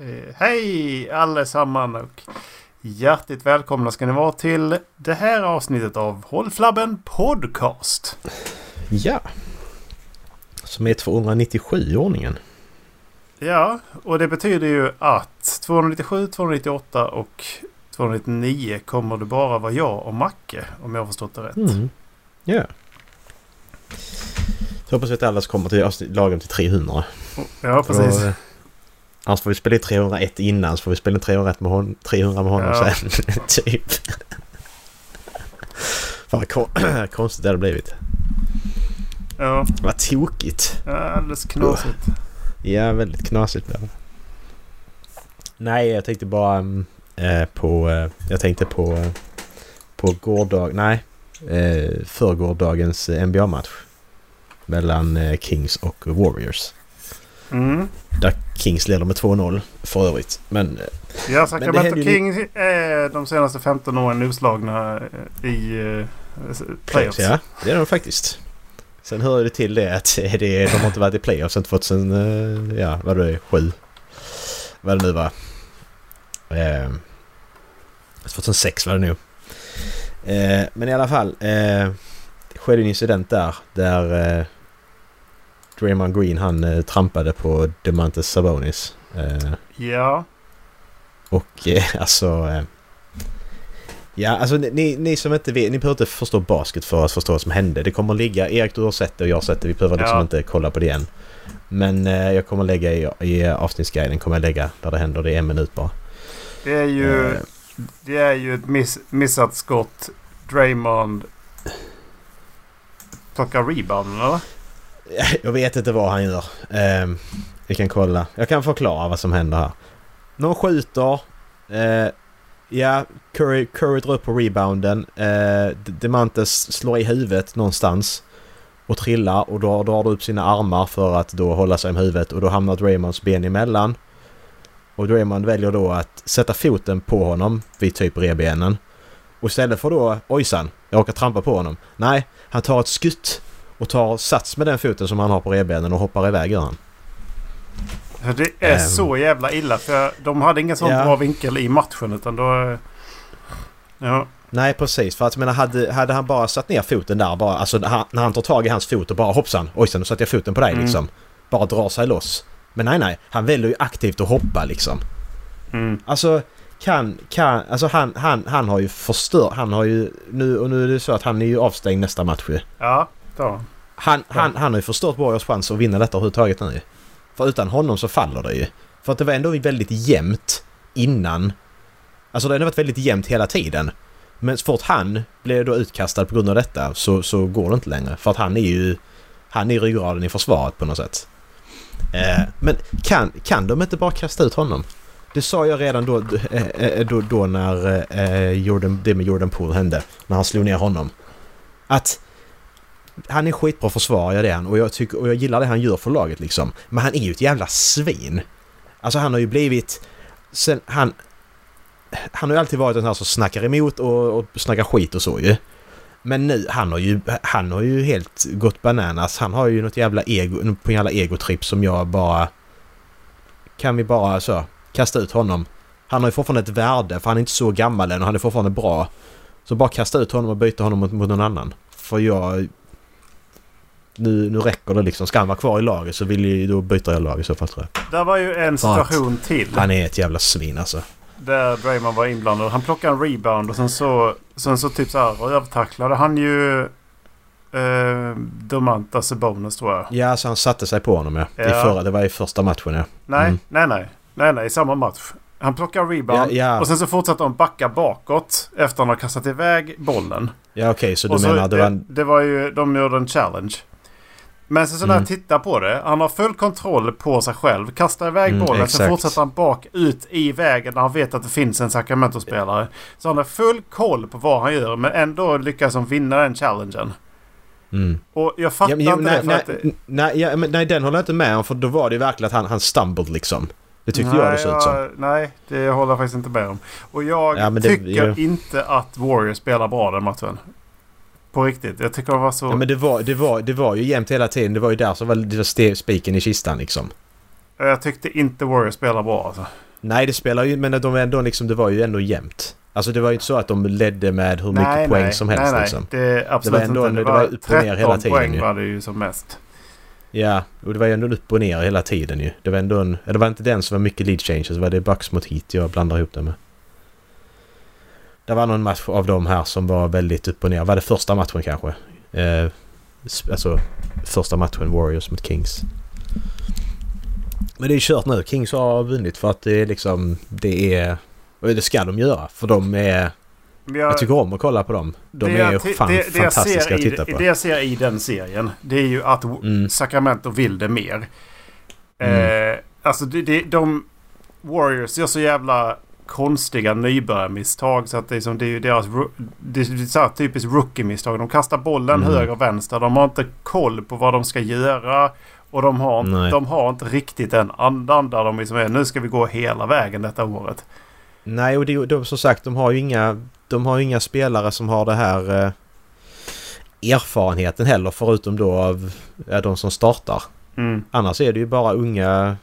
Eh, hej allesammans och hjärtligt välkomna ska ni vara till det här avsnittet av Håll Flabben Podcast. Ja. Som är 297 i ordningen. Ja, och det betyder ju att 297, 298 och 299 kommer det bara vara jag och Macke om jag har förstått det rätt. Mm. Ja. Så hoppas vi att alla kommer till lagom till 300. Ja, precis. Då, eh, annars får vi spela in 301 innan så får vi spela in 301 med hon, 300 med honom Ja. sen. typ. Fan vad kon- konstigt det hade blivit. Ja, Vad tokigt. ja, alldeles knasigt. Ja, väldigt knasigt blev det. Nej, jag tänkte bara eh, på... Eh, jag tänkte på... Eh, på gårdag... Nej. Eh, förrgårdagens NBA-match. Mellan Kings och Warriors. Mm. Där Kings leder med 2-0 för övrigt. Men... Eh, Ja, Sacramento ju- Kings är de senaste 15 åren utslagna eh, i uh, playoffs. ja, det är de faktiskt. Sen hör det till det att eh, det, de har inte varit i playoffs sen 2000... Eh, ja, vad det är, 7. Vad det nu var. Eh, 2006 var det nog. Eh, men i alla fall. Eh, det skedde en incident där. Där eh, Draymond Green han eh, trampade på Demantes Sabonis. Eh, Ja, och eh, alltså... Eh, ja, alltså ni, ni som inte vet, ni behöver inte förstå basket för att förstå vad som hände. Det kommer ligga, Erik du har sett det och jag har sett det. Vi behöver liksom Ja. inte kolla på det igen. Men eh, jag kommer lägga i, i avsnittsguiden kommer jag lägga där det händer. Det är en minut bara. det är ju, Eh, det är ju ett miss, missat skott. Draymond plockar rebounden eller? Jag vet inte vad han gör. Eh, vi kan kolla. Jag kan förklara vad som händer här. Någon skjuter. Eh, ja, Curry, Curry drar upp på rebounden. Eh, Demantes slår i huvudet någonstans. Och trillar och då drar du upp sina armar för att då hålla sig om huvudet och då hamnar Draymonds ben emellan. Och Draymond väljer då att sätta foten på honom vid typ revbenen. Och istället för då ojsan, jag råkar trampa på honom. Nej, han tar ett skutt och tar sats med den foten som han har på revbenen och hoppar iväg gör han. Det är Ehm. så jävla illa för de hade ingen sån Ja. bra vinkel i matchen utan då... Ja, Nej precis, för att menar hade, hade han bara satt ner foten där bara, alltså när han, när han tar tag i hans fot och bara hoppsan, ojsan nu satte jag foten på dig Mm. liksom. Bara drar sig loss. Men nej nej, han väljer ju aktivt att hoppa liksom. mm. Alltså kan, kan, alltså han, han, han har ju förstört, han har ju, nu, och nu är det så att han är ju avstängd nästa match ju. ja då. Han, han, han har ju förstört Warriors chans att vinna detta överhuvudtaget nu. För utan honom så faller det ju. För att det var ändå väldigt jämnt innan. Alltså det har ändå varit väldigt jämnt hela tiden. Men så fort han blev då utkastad på grund av detta så, så går det inte längre. För att han är ju... Han är ryggraden i försvaret på något sätt. Eh, men kan, kan de inte bara kasta ut honom? Det sa jag redan då, eh, eh, då, då när eh, Jordan, det med Jordan Poole hände. När han slog ner honom. Att han är skitbra försvarare det är han och jag, tycker, och jag gillar det han gör för laget liksom. Men han är ju ett jävla svin. Alltså han har ju blivit... Sen, han, han har ju alltid varit den här som snackar emot och, och snackar skit och så ju. Men nu, han har ju, han har ju helt gått bananas. Han har ju något jävla ego, på en jävla egotripp som jag bara... Kan vi bara så kasta ut honom? Han har ju fortfarande ett värde för han är inte så gammal än och han är fortfarande bra. Så bara kasta ut honom och byta honom mot, mot någon annan. För jag... Nu, nu räcker det liksom. Ska han vara kvar i laget så vill jag, då byter jag lag i så fall tror jag. Där var ju en situation till. Han är ett jävla svin alltså. Där Draymond var inblandad. Han plockade en rebound och sen så, sen så typ så här övertacklade han ju eh, Domantas bonus tror jag. Ja, så han satte sig på honom ja. I Ja. förra, det var i första matchen ja. Nej, Mm. nej, nej. Nej, nej. I samma match. Han plockar en rebound Ja, ja. och sen så fortsatte han backa bakåt efter att han har kastat iväg bollen. Ja okej, så du och så, menar det var... En, det var ju, de gjorde en challenge. Men sen så när Mm. jag tittar på det. Han har full kontroll på sig själv. Kastar iväg Mm, bollen. Sen exakt. fortsätter han bak ut i vägen när han vet att det finns en Sacramento-spelare. Så han har full koll på vad han gör. Men ändå lyckas han vinna den challengen. mm. Och jag fattar Ja, men, jo, inte nej, det. Nej, att nej, ja, men, nej, den håller jag inte med om för då var det ju verkligen att han, han stumbled liksom. Det tyckte jag det såg ut som. Nej, det håller jag faktiskt inte med om. Och jag Ja, det- tycker inte att Warriors spelar bra den matchen. På riktigt. Jag tycker de var så... Ja, men det var, det, var, det var ju jämnt hela tiden. Det var ju där som var det var spiken i kistan liksom. Jag tyckte inte Warriors spelade bra alltså. Nej, det spelar ju... Men de var ändå liksom, det var ju ändå jämnt. Alltså det var ju inte så att de ledde med hur mycket nej, poäng nej, som helst nej, nej. liksom. Det, absolut Det var ändå- inte. det var upp och ner hela 13 tiden poäng ju. var det ju som mest. Ja, och det var ju ändå upp och ner hela tiden ju. Det var ändå en... Det var inte den som var mycket lead changes. Det var det Bucks mot Heat jag blandar ihop det med. Det var någon match av de här som var väldigt upp och ner. Var det första matchen kanske? Eh, alltså första matchen Warriors mot Kings. Men det är kört nu. Kings har vunnit för att det är liksom... Det är... Och det ska de göra. För de är... Jag, Jag tycker om att kolla på dem. De är jag fan det, det fantastiska att i, titta på. Det jag ser i den serien, det är ju att Mm. Sacramento vill det mer. Mm. Eh, alltså det, det, de... Warriors gör så jävla konstiga nybörjarmisstag så att det är, som, det är ju deras... Det är så här typiskt rookie-misstag. De kastar bollen Mm. höger och vänster. De har inte koll på vad de ska göra. Och de har, Nej. de har inte riktigt den andan där de liksom är. Nu ska vi gå hela vägen detta året. Nej, och det, de, som sagt, de har ju inga, de har inga spelare som har det här eh, erfarenheten heller förutom då av ja, de som startar. Mm. Annars är det ju bara unga...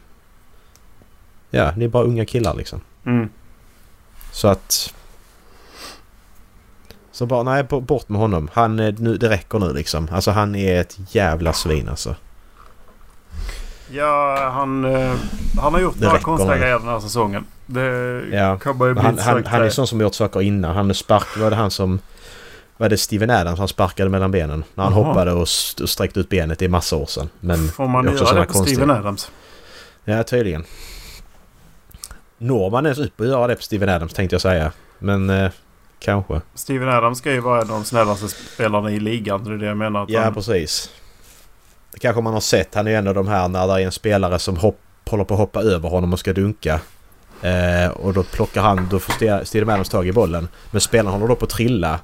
Ja, det är bara unga killar liksom. Mm. Så att... Så bara, nej, bort med honom. Han, nu, det räcker nu liksom. Alltså han är ett jävla svin alltså. Ja, han, eh, han har gjort Det några konstiga grejer den här säsongen. Det Ja, ju bli Han, han, han är sån som gjort saker innan. Han är spark... Var det han som... Var det Steven Adams han sparkade mellan benen? När han Jaha. hoppade och, st- och sträckte ut benet i massa år sedan. Men Får man göra det på konstiga- Steven Adams? Ja, tydligen. Når man ens upp och göra det på Steven Adams tänkte jag säga. Men eh, kanske. Steven Adams ska ju vara en av de snällaste spelarna i ligan. Det är det jag menar. Ja, han, precis. Det kanske man har sett. Han är ju en av de här när det är en spelare som hopp, håller på att hoppa över honom och ska dunka. Eh, och då plockar han, då får Ste- Steven Adams tag i bollen. Men spelaren håller då på att trilla.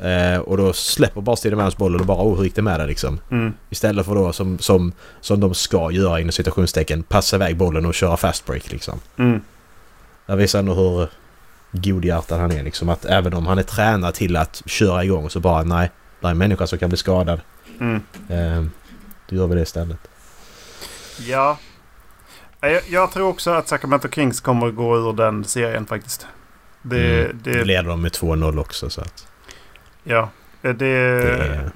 Eh, och då släpper bara Steven Adams bollen och bara oh, hur gick det med det liksom. mm, Istället för då som, som, som de ska göra inom citationstecken. Passa iväg bollen och köra fast break liksom. mm, Det visar ändå hur godhjärtad han är liksom. Att även om han är tränad till att köra igång så bara nej. Det är en människa som kan bli skadad. mm. Eh, då gör vi det istället. Ja. Ja, Jag, jag tror också att Sacramento Kings kommer att gå ur den serien faktiskt. Det... Mm. det leder de med 2-0 också så att ja. Det, det är...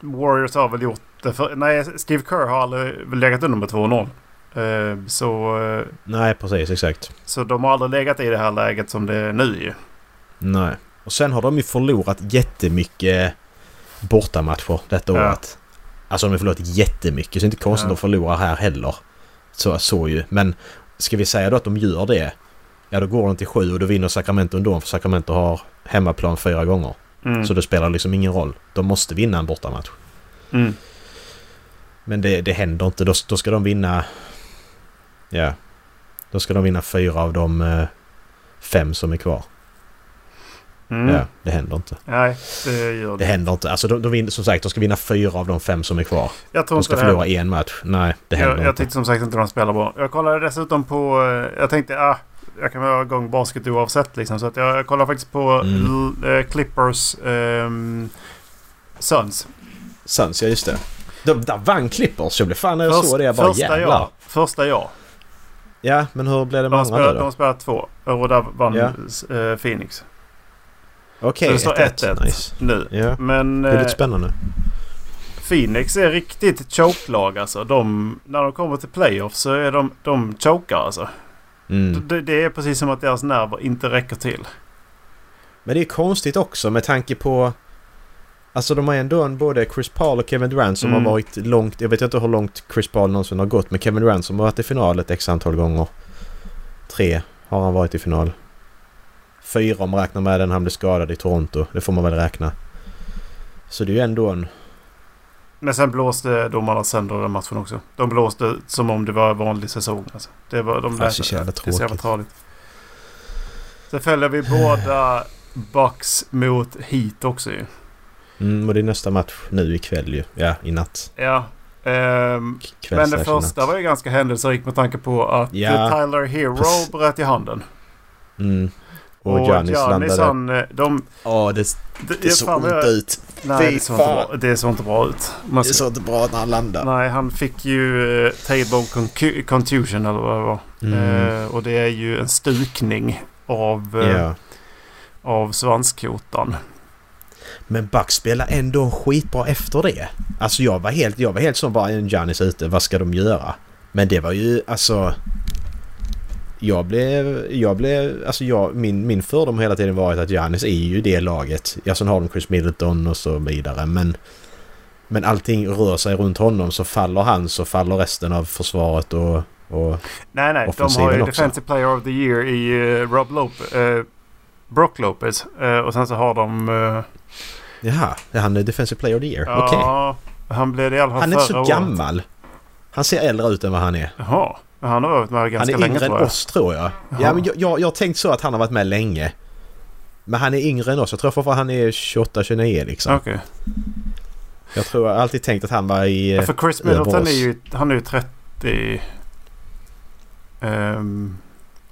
Warriors har väl gjort det för... Nej, Steve Kerr har aldrig legat under med 2-0. Eh, så, eh, Nej precis exakt. så de har aldrig legat i det här läget som det är nu ju. Nej. Och sen har de ju förlorat jättemycket bortamatcher detta Ja. året. Alltså de har förlorat jättemycket så det är inte konstigt Ja. att de förlorar här heller. Så, så ju. Men ska vi säga då att de gör det. Ja då går de till sju och då vinner Sacramento ändå för Sacramento har hemmaplan fyra gånger. Mm. Så det spelar liksom ingen roll. De måste vinna en bortamatch. Mm. Men det, det händer inte. Då, då ska de vinna... Ja. Då ska de vinna fyra av de eh, fem som är kvar. Mm. Ja, det händer inte. Nej, det gör Det det. händer inte. Alltså de, de som sagt, de ska vinna fyra av de fem som är kvar. Jag tror De ska förlora en match. Nej, det händer Jag, jag inte. tyckte som sagt inte de spelar bra. Jag kollade dessutom på... eh, Jag tänkte ah, jag kan vara igång basket oavsett liksom. Så att jag, jag kollade faktiskt på Mm. L- eh, Clippers ehm, Suns. Suns, ja just det. De, där vann Clippers. Jag blev fan när jag Först- såg det. Jag bara första jävlar. ja. Första ja. Ja, men hur blev det med De andra spelade, då? de spelade två. Och där vann Ja. eh, Phoenix. Okej, så det står 1-1. 1-1. Nice. Nu. Ja, Men det är eh, lite spännande. Phoenix är riktigt choke-lag alltså. De, när de kommer till playoffs så är de, de chokar alltså. Mm. Det, det är precis som att deras nerver inte räcker till. Men det är konstigt också med tanke på... Alltså de har ändå en, både Chris Paul och Kevin Durant som Mm. har varit långt... Jag vet inte hur långt Chris Paul någonsin har gått men Kevin Durant som har varit i final ett x antal gånger. Tre har han varit i final. Fyra om man räknar med den han blev skadad i Toronto. Det får man väl räkna. Så det är ju ändå en... Men sen blåste domarna sönder den matchen också. De blåste som om det var vanlig säsong. Alltså. Det var de Det är så jävla det är så jävla tråkigt. Sen följer vi båda Bucks mot Heat också ju. Mm, och det är nästa match nu ikväll ju. Ja, i natt. Ja. Kväll men det första natt. var ju ganska händelserikt med tanke på att Ja. Tyler Hero bröt i handen. Mm. Och, Och Giannis Giannis landade... han, eh, de... Ja, det, det jag- såg fan, ont ut. Nej, det såg, inte bra, det såg inte bra ut. Man Det såg inte bra när han landade. nej, han fick ju tailbone concu- contusion eller vad det var. Mm. Eh, och det är ju en stukning av, eh, Ja. av svanskotan. Men Buck spelar ändå skitbra efter det. Alltså jag var helt, jag var helt som bara en Giannis ute, vad ska de göra? Men det var ju alltså... Jag blev, jag blev, alltså jag, min, min fördom hela tiden varit att Giannis är ju det laget. Ja, sen har de Chris Middleton och så vidare men... Men allting rör sig runt honom så faller han så faller resten av försvaret och... och Nej, nej. De har ju också. Defensive Player of the Year i uh, Rob Lopez. eh, Brock Lopez. Eh, och sen så har de... Jaha, är han är Defensive Player of the Year? Ja, han blev det i alla fall Han är inte så året. gammal. Han ser äldre ut än vad han är. Jaha. Han har varit med Han ganska är länge yngre än tror jag. oss tror jag. Jaha. Ja, men jag, jag, jag har tänkt så att han har varit med länge. Men han är yngre än oss. Jag tror fortfarande han är 28-29 liksom. Okej. Jag tror jag har alltid tänkt att han var i... Ja, för Chris över Middleton är ju, han är ju 30... ehm,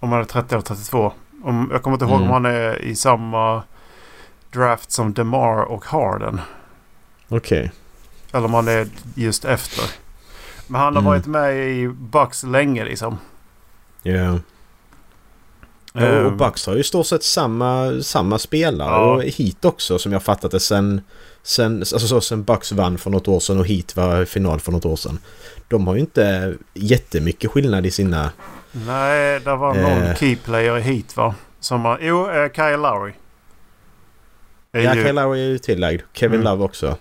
om han är 30 eller 32. Om, jag kommer inte ihåg Mm. om han är i samma draft som DeMar och Harden. Okej. Eller om han är just efter. Men han har Mm. varit med i Bucks länge liksom. Ja. Och, och Ehm, Bucks har ju i stort sett samma, samma spelare. Ja. Och Heat också som jag fattat det sen... Sen, alltså så sen Bucks vann för något år sedan och Heat var final för något år sedan. De har ju inte jättemycket skillnad i sina... Nej, det var någon Eh. i Heat va? Som har, jo, eh, Kyle Lowry. Är Ja, ju- Kyle Lowry är ju tillagd. Kevin Mm. Love också.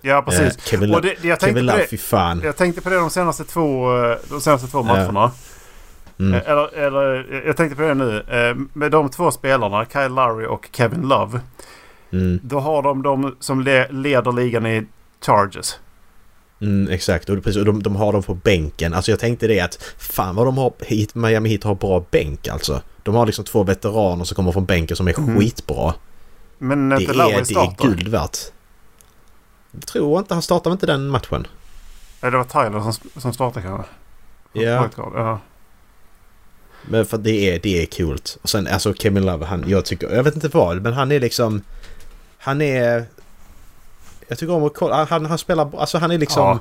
ja, precis. Eh, Kevin, och Love, det, jag, tänkte Kevin på Love, det, fy fan. jag tänkte på det de senaste två, eh, de senaste två matcherna. Mm. Eh, Eller, eller jag tänkte på det nu. Eh, Med de två spelarna, Kyle Lowry och Kevin Love. Mm. Då har de de som le, leder ligan i charges. Mm, exakt, och, precis, och de, de har dem på bänken. Alltså jag tänkte det att fan vad de har hit, Miami Heat har bra bänk alltså. De har liksom två veteraner som kommer från bänken som är Mm. skitbra. Men Det är, Lowry det är startar. guld värt. Jag tror inte han startade inte den matchen. Nej, det var Tyler som, som startade kanske. Ja. Ja. Men för det är, det är kul. Och sen alltså Kevin Love, han, jag tycker, jag vet inte vad, men han är liksom... Han är... Jag tycker om att kolla, han, han spelar, alltså han är liksom... Ja.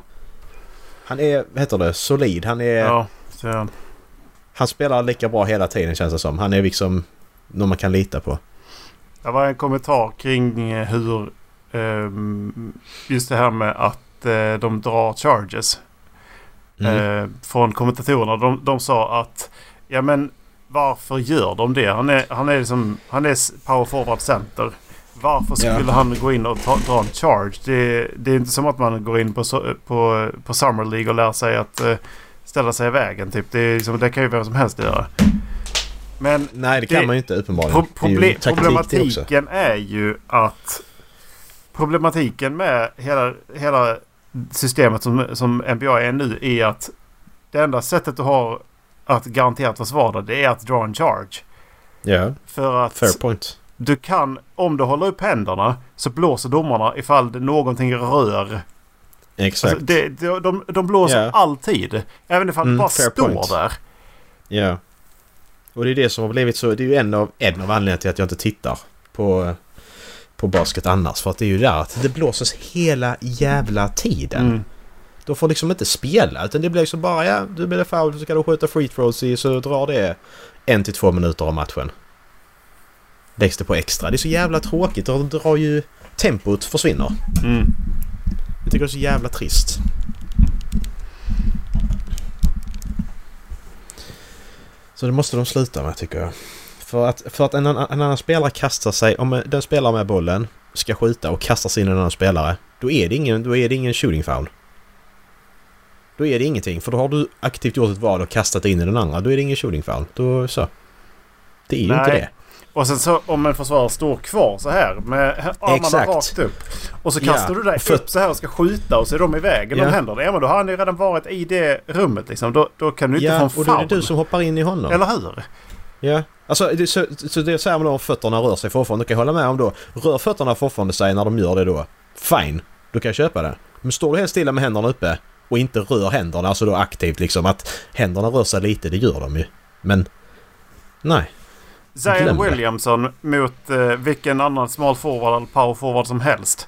Han är, vad heter det, solid. Han är... Ja, Han spelar lika bra hela tiden känns det som. Han är liksom någon man kan lita på. Det var en kommentar kring eh, hur ehm, just det här med att eh, de drar charges Mm. eh, från kommentatorerna. De, de sa att ja men varför gör de det? Han är, han är, liksom, han är power forward center. Varför skulle Ja. han gå in och ta, dra en charge? Det, det är inte som att man går in på, på, på Summer League och lär sig att eh, ställa sig i vägen. Typ. Det, liksom, det kan ju vem som helst göra. Men Nej, det kan det- man ju inte uppenbarligen. Pro- det är ju proble- taktik det också. problematiken är ju att problematiken med hela, hela systemet som, som NBA är nu är att det enda sättet du har att garanterat försvara det är att dra en charge. Ja, För att fair point. du kan, om du håller upp händerna så blåser domarna ifall någonting rör. Exakt. Alltså det, de, de, de blåser Ja. alltid. Även ifall Mm, det bara står point. där. Ja. Och det är det som har blivit så. Det är ju en av, en av anledningarna till att jag inte tittar på, på basket annars. För att det är ju där att det blåses hela jävla tiden. Mm. De får liksom inte spela utan det blir liksom bara ja, du blir foul så ska du skjuta free throws i så drar det en till två minuter av matchen. Läggs det på extra. Det är så jävla tråkigt och det drar ju... Tempot försvinner. Mm. Jag tycker det är så jävla trist. Så det måste de sluta med tycker jag. För att, för att en, annan- en annan spelare kastar sig, om den spelare med bollen ska skjuta och kastar sig in en annan spelare. Då är det ingen, då är det ingen shooting foul. Då är det ingenting för då har du aktivt gjort ett val och kastat in i den andra. Då är det ingen shooting foul. Då så. Det är ju Nej. inte det. Och sen så om en försvarare står kvar så här med armarna Exakt. rakt upp. Och så Ja, kastar du dig och för- upp så här och ska skjuta och så är de i vägen. Ja. De händerna. Ja men då har han ju redan varit i det rummet liksom. Då, då kan du inte Ja, få och en då är det du som hoppar in i honom. Eller hur? Ja, alltså det, så, så det säger man då om fötterna rör sig fortfarande. kan jag hålla med om då. Rör fötterna fortfarande sig när de gör det då? Fine, då kan jag köpa det. Men står du helt stilla med händerna uppe och inte rör händerna, alltså då aktivt liksom att händerna rör sig lite, det gör de ju. Men nej. Zion. Williamson mot eh, vilken annan small forward eller power forward som helst.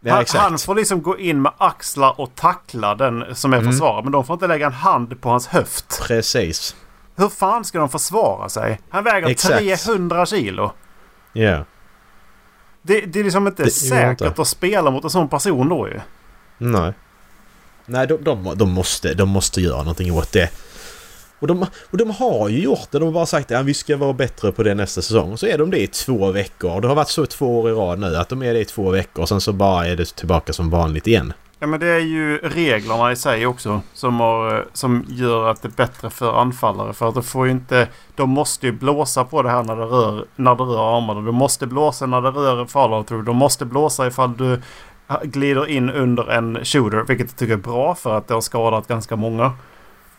Ja, han, han får liksom gå in med axlar och tackla den som är Mm. försvarare. Men de får inte lägga en hand på hans höft. Precis. Hur fan ska de försvara sig? Han väger Exakt. 300 kilo. Ja. Det, det är liksom inte Det säkert inte. att spela mot en sån person då ju. Nej. Nej, de, de, de, måste, de måste göra någonting åt det. Och de, och de har ju gjort det. De har bara sagt att vi ska vara bättre på det nästa säsong. Så är de det i två veckor. Det har varit så två år i rad nu att de är det i två veckor. Sen så bara är det tillbaka som vanligt igen. Ja men det är ju reglerna i sig också som, har, som gör att det är bättre för anfallare. För att de får ju inte... De måste ju blåsa på det här när det rör, när det rör armarna. Du måste blåsa när det rör fallout. De Du måste blåsa ifall du glider in under en shooter. Vilket jag tycker är bra för att det har skadat ganska många.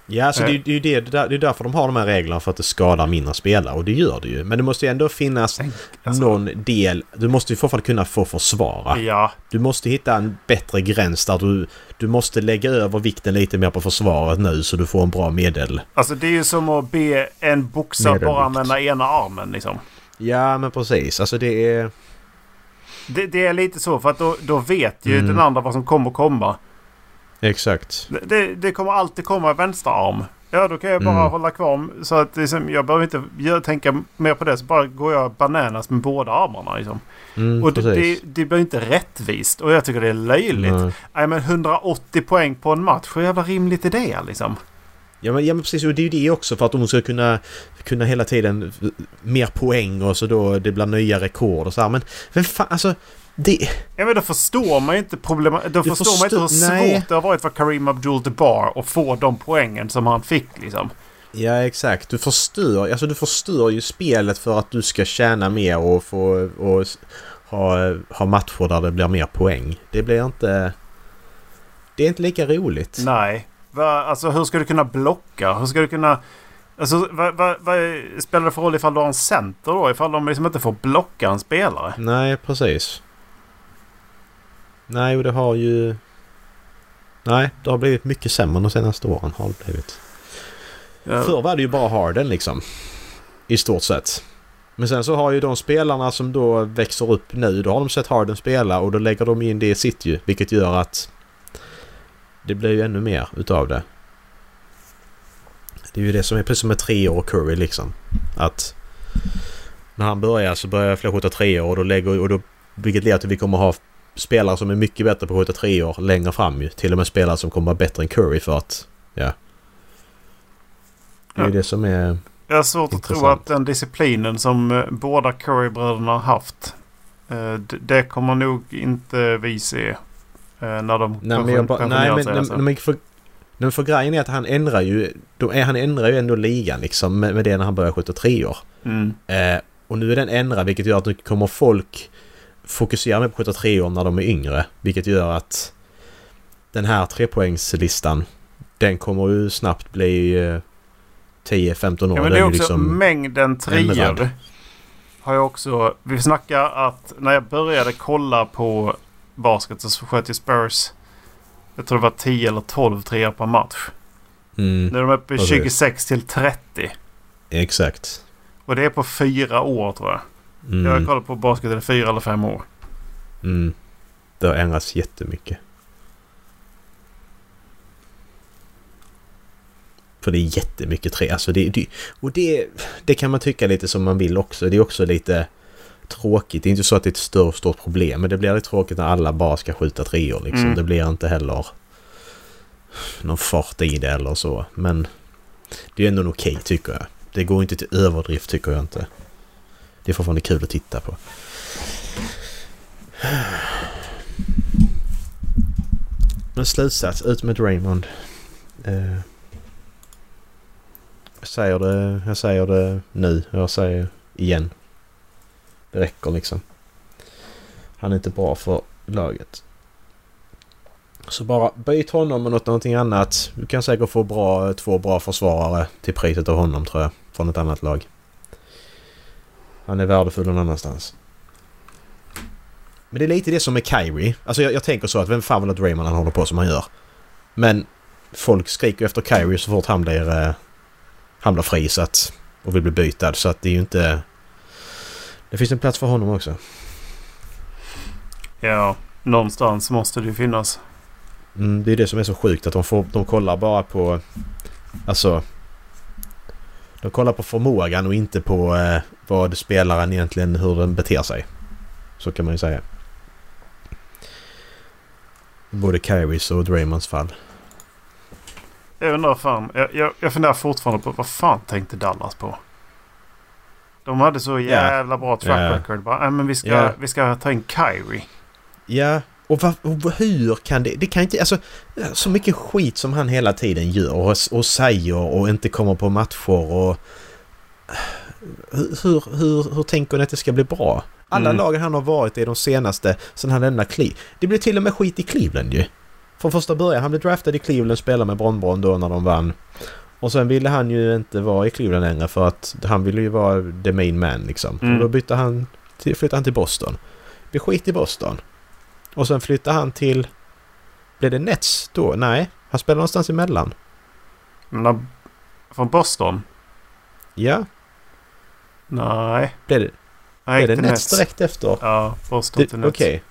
Ja, alltså det, är- det, är ju det, det, är därför de har de här reglerna för att det skadar mindre spelare. Och det gör det ju. Men det måste ju ändå finnas Alltså, någon del. Du måste ju fortfarande kunna få försvara. Ja, Du måste hitta en bättre gräns där du, du måste lägga över vikten lite mer på försvaret nu så du får en bra medel. alltså det är ju som att be en boxare bara använda ena armen liksom. Ja, men precis. Alltså det är... Det, det är lite så för att då, då vet ju Mm. den andra vad som kommer komma. Exakt. Det, det, kommer alltid komma vänsterarm. Ja, då kan jag bara Mm. hålla kvar. Så att liksom, jag behöver inte göra, tänka mer på det. Så bara går jag bananas med båda armarna. Liksom. Mm, och det, det, blir inte rättvist. Och jag tycker det är löjligt. Nej. Nej, men 180 poäng på en match. Hur jävla rimligt är det liksom? Ja men, ja men precis, och det är ju det också för att de ska kunna, kunna hela tiden mer poäng och så då det blir nya rekord och så här. Men vem fan, alltså det... Ja, men då förstår man ju inte problem. Då Du förstår man inte hur förstår- nej. svårt det har varit för Kareem Abdul-Jabbar att få de poängen som han fick liksom. Ja exakt, du förstör, alltså du förstör ju spelet för att du ska tjäna mer och få och ha, ha matcher där det blir mer poäng. Det blir inte... Det är inte lika roligt. Nej. Va, alltså hur ska du kunna blocka? Hur ska du kunna... Alltså vad, vad, vad spelar det för roll ifall du har en center då? Ifall de liksom inte får blocka en spelare? Nej, precis. Nej, och det har ju... Nej, det har blivit mycket sämre de senaste åren. Har det blivit. Ja. Förr var det ju bara Harden liksom. I stort sett. Men sen så har ju de spelarna som då växer upp nu, då har de sett Harden spela och då lägger de in det i sitt ju. Vilket gör att det blir ju ännu mer utav det. Det är ju det som är precis som med tre år Curry liksom. Att när han börjar så börjar fler skjuta tre år och då lägger och då vilket leder till att vi kommer ha spelare som är mycket bättre på att skjuta tre år längre fram ju. Till och med spelare som kommer vara bättre än Curry för att ja. Det är Ja. det som är... Jag har svårt att tro Intressant. att den disciplinen som eh, båda Curry-bröderna har haft. eh, Det kommer nog inte vi se. eh, När de Nej men, jag bara, nej, men, nej, men för, nej, för grejen är att han ändrar ju... Då är, han ändrar ju ändå ligan liksom med, med det när han börjar skjuta tre år. Mm. Eh, och nu är den ändrad vilket gör att nu kommer folk fokusera mer på 73 år när de är yngre. Vilket gör att den här trepoängslistan den kommer ju snabbt bli eh, 10-15 år. Ja, men det är också liksom- mängden treor. Har jag också... Vi snackar att när jag började kolla på basket så sköt ju Spurs... Jag tror det var 10 eller 12 treor per match. Mm, Nu är de uppe i Precis. 26 till 30. exakt. Och det är på fyra år tror jag. Mm, Jag har kollat på basket i fyra eller fem år. mm. Det har ändrats jättemycket. För det är jättemycket tre. Alltså det, det, och det, det kan man tycka lite som man vill också. Det är också lite tråkigt. Det är inte så att det är ett stort, stort problem. Men det blir lite tråkigt när alla bara ska skjuta treor liksom. Mm. Det blir inte heller någon fart i det eller så. Men det är ändå okej tycker jag. Det går inte till överdrift tycker jag inte. Det är fortfarande kul att titta på. Men slutsats, ut med Raymond. Eh, jag säger det, jag säger det nu. Jag säger igen. Det räcker liksom. Han är inte bra för laget. Så bara byt honom mot någonting annat. Du kan säkert få bra, två bra försvarare till priset av honom tror jag. Från ett annat lag. Han är värdefull någon annanstans. Men det är lite det som med Kyrie. Alltså jag, jag tänker så att vem fan vill att Raymond han håller på som han gör? Men folk skriker efter Kyrie så fort han blir, eh, han blir fri så att och vill bli bytad så att det är ju inte... Det finns en plats för honom också. Ja, någonstans måste det ju finnas. Mm, det är det som är så sjukt att de, får, de kollar bara på... Alltså... De kollar på förmågan och inte på eh, vad spelaren egentligen, hur den beter sig. Så kan man ju säga. Både Kyries och Draymonds fall. Jag undrar fan. Jag, jag, jag funderar fortfarande på vad fan tänkte Dallas på? De hade så jävla bra track record. Bara, "Nej, men vi ska, Ja. vi ska ta in Kyrie. Ja, och, va, och hur kan det... Det kan inte... Alltså, så mycket skit som han hela tiden gör och, och säger och inte kommer på matcher och... Hur, hur, hur, tänker ni att det ska bli bra? Alla Mm. lagen han har varit i de senaste sen han lämnade Cleveland. Det blev till och med skit i Cleveland ju. Från första början. Han blev draftad i Cleveland, spelade med Bron då när de vann. Och sen ville han ju inte vara i Cleveland längre för att han ville ju vara the main man liksom. Mm. Och då bytte han till, flyttade han till Boston. Det blev skit i Boston. Och sen flyttade han till... Blev det Nets då? Nej, han spelade någonstans emellan. Men när- från Boston? Ja, Nej. blev det, Nej, blev det till Nets direkt efter? Ja, Boston till Det- Nets. Okej.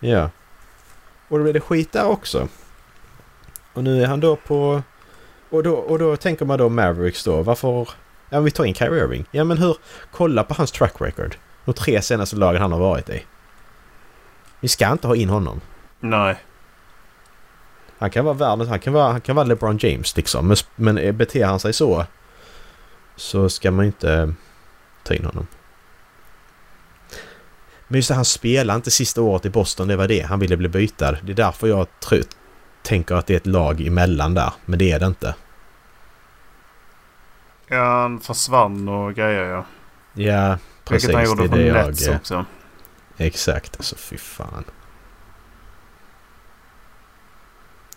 Ja. Och då blev det skit där också. Och nu är han då på... Och då, och då tänker man då Mavericks då. Varför... Ja, vi tar in Kyrie Irving. Ja, men hur... Kolla på hans track record. De tre senaste lagen han har varit i. Vi ska inte ha in honom. Nej. Han kan vara världens... Han kan vara, han kan vara LeBron James liksom. Men, men eh, beter han sig så... Så ska man inte eh, ta in honom. Men just det, han spelade inte sista året i Boston. Det var det. Han ville bli bytad. Det är därför jag tro, tänker att det är ett lag emellan där. Men det är det inte. Ja, han försvann och grejer ja. Ja, precis. Vilket han gjorde från det jag... Nets eh, också. Exakt. Alltså fy fan.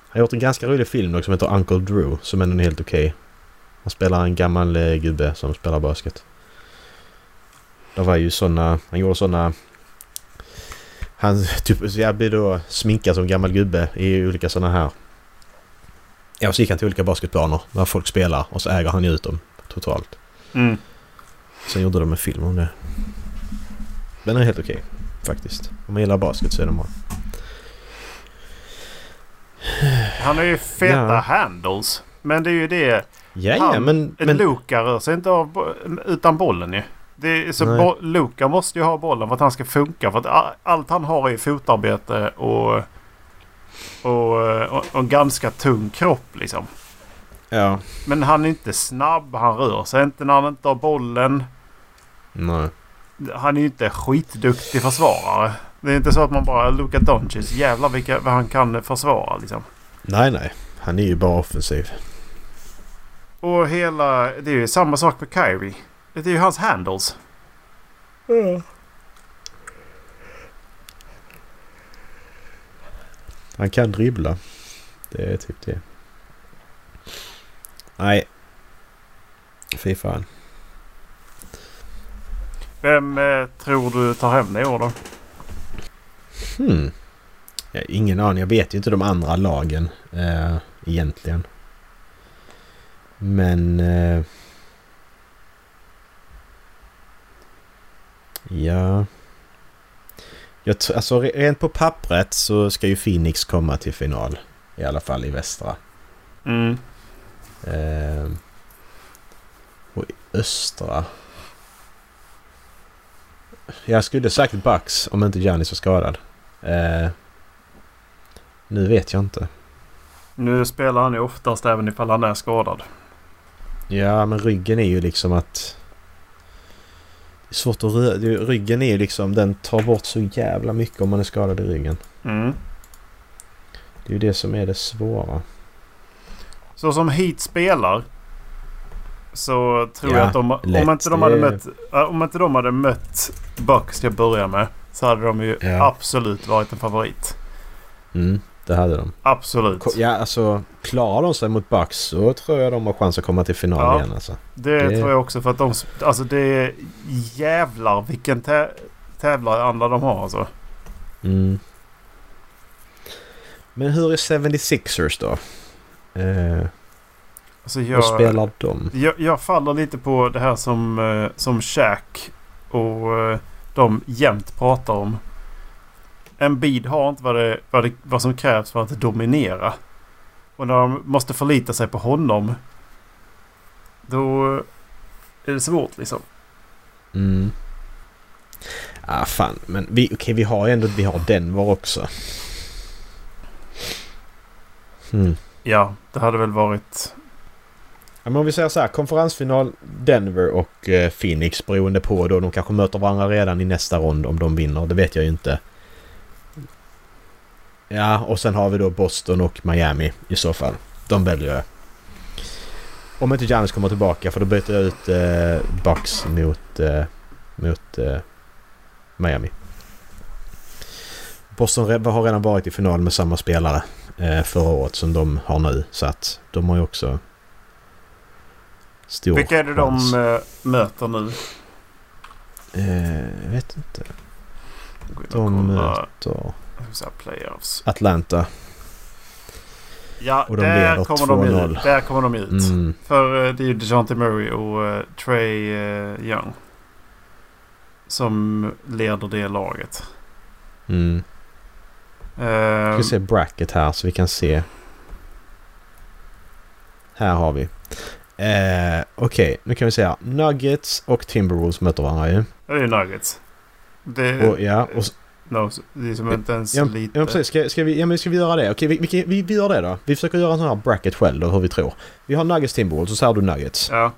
Han har gjort en ganska rolig film också som heter Uncle Drew. Som ändå är helt okej. Han spelar en gammal eh, gubbe som spelar basket. Det var ju såna... Han gjorde såna... Han typ, jag blev då sminkad som gammal gubbe i olika såna här... Ja, så gick han till olika basketbanor där folk spelar och så äger han ju ut dem totalt. Mm. Sen gjorde de en film om det. Den är helt okej faktiskt. Om man gillar basket så är den bra. Han har ju feta Ja. handles. Men det är ju det. Ja, ja, Han- men... Men Luka rör sig inte av, utan bollen ju. Det är, så bo, Luka måste ju ha bollen för att han ska funka. För att allt han har är fotarbete och, och, och, och en ganska tung kropp liksom. ja. Men han är inte snabb. Han rör sig inte när han inte har bollen. Nej. Han är ju inte skitduktig försvarare. Det är inte så att man bara Luka Doncic. Jävlar vilka, vad han kan försvara liksom. Nej, nej. Han är ju bara offensiv. Och hela... Det är ju samma sak med Kyrie. Det är ju hans handles. Han kan dribbla. Det är typ det. Nej. Fy fan. Vem eh, tror du tar hem det i år då? Hmm. Jag har ingen aning. Jag vet ju inte de andra lagen eh, egentligen. Men... Eh, ja... Jag, alltså re- rent på pappret så ska ju Phoenix komma till final. I alla fall i västra. Mm. Eh, och i östra... Jag skulle sagt Bucks om inte Giannis var skadad. Eh, nu vet jag inte. Nu spelar han ju oftast även ifall han är skadad. Ja, men ryggen är ju liksom att... Det är svårt att röra. Ryggen är ju liksom... Den tar bort så jävla mycket om man är skadad i ryggen. Mm. Det är ju det som är det svåra. Så som Heat spelar. Så tror Ja, jag att de, om, inte de hade mött, om inte de hade mött Bucks till att börja med. Så hade de ju Ja. absolut varit en favorit. Mm, det hade de. Absolut. Ja, alltså klarar de sig mot Bucks så tror jag de har chans att komma till final Ja. igen alltså. Det, Det- tror jag också för att de... Alltså det är jävlar vilken tä, tävlaranda de har alltså. Mm. Men hur är 76ers då? Eh, Alltså jag, spelar de? jag, jag faller lite på det här som, eh, som Shaq och eh, de jämt pratar om. Embiid har inte vad, det, vad, det, vad som krävs för att dominera. Och när de måste förlita sig på honom. Då är det svårt liksom. Mm. Ah fan, men vi, okej vi har ju ändå, vi har Denver också. Hmm. Ja, det hade väl varit... Ja, men om vi säger så här, konferensfinal Denver och eh, Phoenix beroende på då de kanske möter varandra redan i nästa rond om de vinner. Det vet jag ju inte. Ja, och sen har vi då Boston och Miami i så fall. De väljer jag. Om inte Giannis kommer tillbaka för då byter jag ut eh, Bucks mot, eh, mot eh, Miami. Boston har redan varit i final med samma spelare eh, förra året som de har nu. Så att de har ju också stor Vilka är det chans. de äh, möter nu? Eh, jag vet inte. De möter Playoffs. Atlanta. Ja, Och de där kommer, de 2-0. ut. där kommer de ut. Mm. För eh, det är ju DeJounte Murray och eh, Trey eh, Young. Som leder det laget. Mm. Eh, Ska se bracket här så vi kan se. Här har vi. Eh, Okej, nu kan vi säga Nuggets och Timberwolves möter varandra ju. det är ju Nuggets. Det, Och, ja, och, no, det är som inte ens ja, lite... ja, precis. Ska, ska, vi, ja, men ska vi göra det? Okej, vi, vi, vi, vi gör det då. Vi försöker göra en sån här bracket själv då, hur vi tror. Vi har Nuggets Timberwolves och så har du Nuggets. Ja.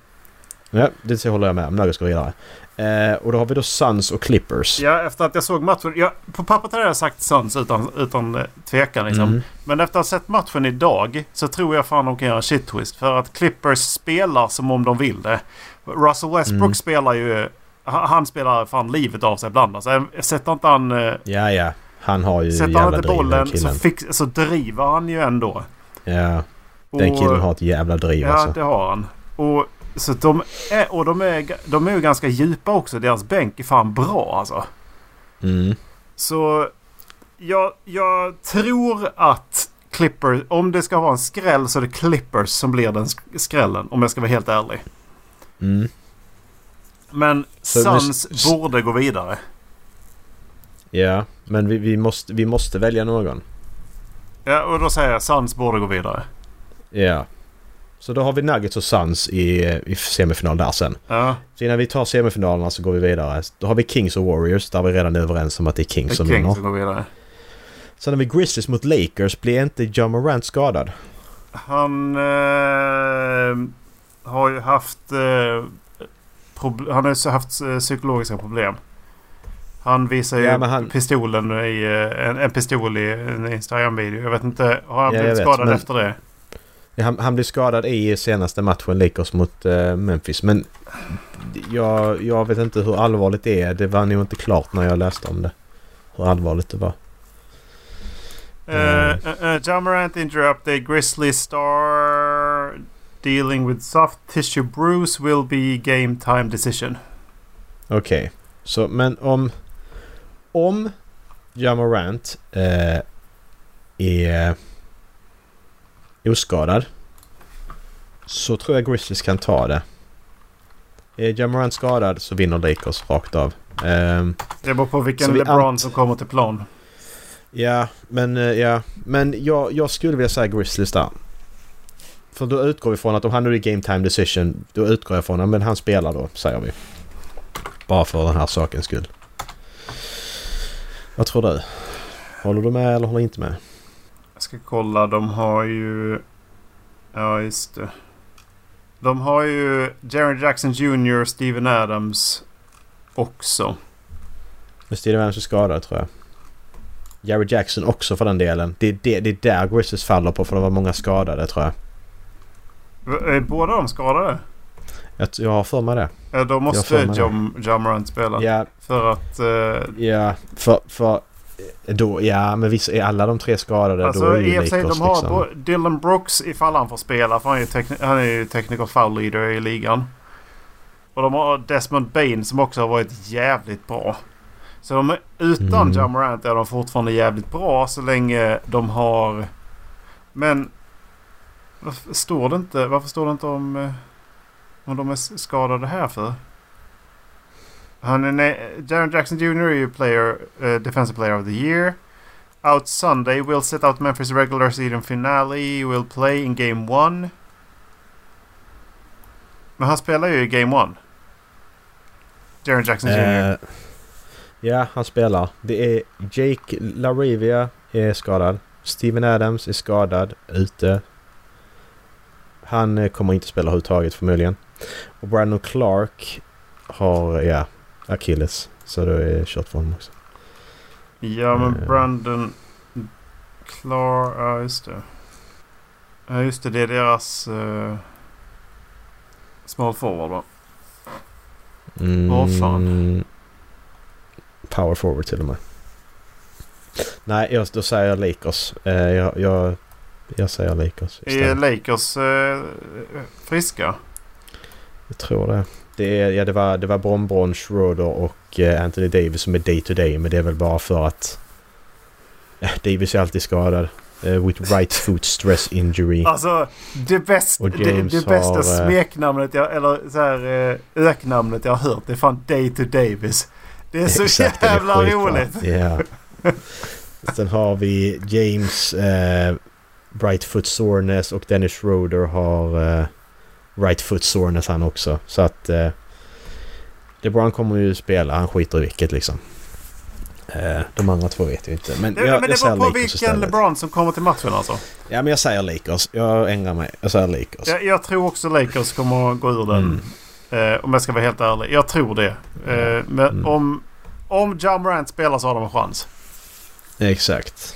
Ja, det håller jag med om. Nuggets går vidare. Eh, och då har vi då Suns och Clippers. ja, efter att jag såg matchen. Ja, på pappret hade jag sagt Suns utan, utan eh, tvekan liksom. Mm. Men efter att ha sett matchen idag så tror jag fan de kan göra shit twist. För att Clippers spelar som om de vill det. Russell Westbrook Mm. spelar ju... Han spelar fan livet av sig ibland. Alltså, sätter inte han... eh, Ja, ja. Han har ju Sätter jävla han inte bollen så, fix, så driver han ju ändå. Ja, den killen har ett jävla driv Ja, alltså. det har han. Och, så de är, och de är, de är ju ganska djupa också. Deras bänk är fan bra alltså. Mm. Så jag, jag tror att Clippers, om det ska vara en skräll så är det Clippers som blir den sk- skrällen. Om jag ska vara helt ärlig. Mm. Men Så nu- Suns borde gå vidare. Ja, men vi, vi, måste, vi måste välja någon. Ja, och då säger jag Suns borde gå vidare. Ja. Så då har vi Nuggets och Suns i, i semifinal där sen. Ja, Så innan vi tar semifinalerna så går vi vidare. Då har vi Kings och Warriors där vi redan är överens om att det är det Kings är som Kings vinner. som går vidare. Sen har vi Grizzlies mot Lakers. Blir inte John Morant skadad? Han eh, har ju haft... Eh, han har haft eh, psykologiska problem. Han visar ju Ja, han- pistolen i eh, en, en pistol i en Instagram-video. Jag vet inte. Har han Ja, blivit vet, skadad men- efter det? Han, han blev skadad i senaste matchen Lakers mot eh, Memphis. Men jag, jag vet inte hur allvarligt det är. Det var nog inte klart när jag läste om det. Hur allvarligt det var. Uh, uh, uh, John Morant injury update. Grizzly star dealing with soft tissue bruise will be game time decision. Okej. Så men om... Om Jamorant eh, är oskadad. Så tror jag Grizzlies kan ta det. Är Jamorant skadad så vinner Lakers rakt av. Ehm, Det beror på vilken vi LeBron som kommer till plan. ja, men, eh, ja, men jag, jag skulle vilja säga Grizzlies där. För då utgår vi från att om han nu är game time decision. Då utgår jag från att men han spelar då, säger vi. Bara för den här sakens skull. Vad tror du? Håller du med eller håller inte med? Jag ska kolla. De har ju... Ja, just det. De har ju Jerry Jackson Jr. Steven Adams också. Men Steven Adams är skadad tror jag. Jerry Jackson också för den delen. Det är, det, det är där Grizzlies faller på för det var många skadade tror jag. Är båda de skadade? Jag, jag har för mig det. Ja, då måste Morant spela. Ja, För att... eh, ja för, för då, ja men visst är alla de tre skadade då alltså är ju Lakers de har liksom. Dylan Brooks ifall han får spela. För han är ju, tekni- han är ju technical foul leader i ligan. Och de har Desmond Bain som också har varit jävligt bra. Så de, är- utan Mm. John Morant är de fortfarande jävligt bra så länge de har... Men Varför står det inte, varför står det inte om, eh, om de är skadade här för? Han är Jaron Jackson Jr. är ju player, uh, defensive player of the year. Out Sunday will set out Memphis regular season finale. Will play in game one. Men han spelar ju i game one. Jaron Jackson Jr. Eh, ja, han spelar. Det är Jake LaRivia är skadad. Steven Adams är skadad, ute. Han eh, kommer inte spela överhuvudtaget förmodligen. Och Brandon Clark har, ja, Achilles. Så det är kört för honom också. Ja men Eh. Brandon Clark, ja just det. Ja just det, det är deras uh, small forward va? Mm, Åh, fan. Power forward till och med. Nej, jag, då säger jag Lakers. Eh, jag, jag, jag säger Lakers Är istället. Lakers uh, friska? Jag tror det. Det, är, ja, det var, det var Bron Bron, Schroeder och eh, Anthony Davis som är day to day. Men det är väl bara för att eh, Davis är alltid skadad. Eh, with right foot stress injury. Alltså det, bäst, det, det bästa har, smeknamnet jag, eller så här uh, öknamnet jag har hört det är fan Day to Davis. Det är så Exakt, är jävla skitbra. roligt. Ja. Sen har vi James eh, right foot soreness och Dennis Schroeder har eh, right foot soreness han också. Så att eh, LeBron kommer ju spela. Han skiter i vilket liksom. Eh, de andra två vet jag inte. Men Det, jag, men det jag säger beror på Lakers vilken istället. LeBron som kommer till matchen alltså. Ja men jag säger Lakers. Jag ändrar mig. Jag säger Lakers. Jag, jag tror också Lakers kommer att gå ur den. Mm. Eh, om jag ska vara helt ärlig. Jag tror det. Eh, men Mm. om, om Ja Morant spelar så har de en chans. Exakt.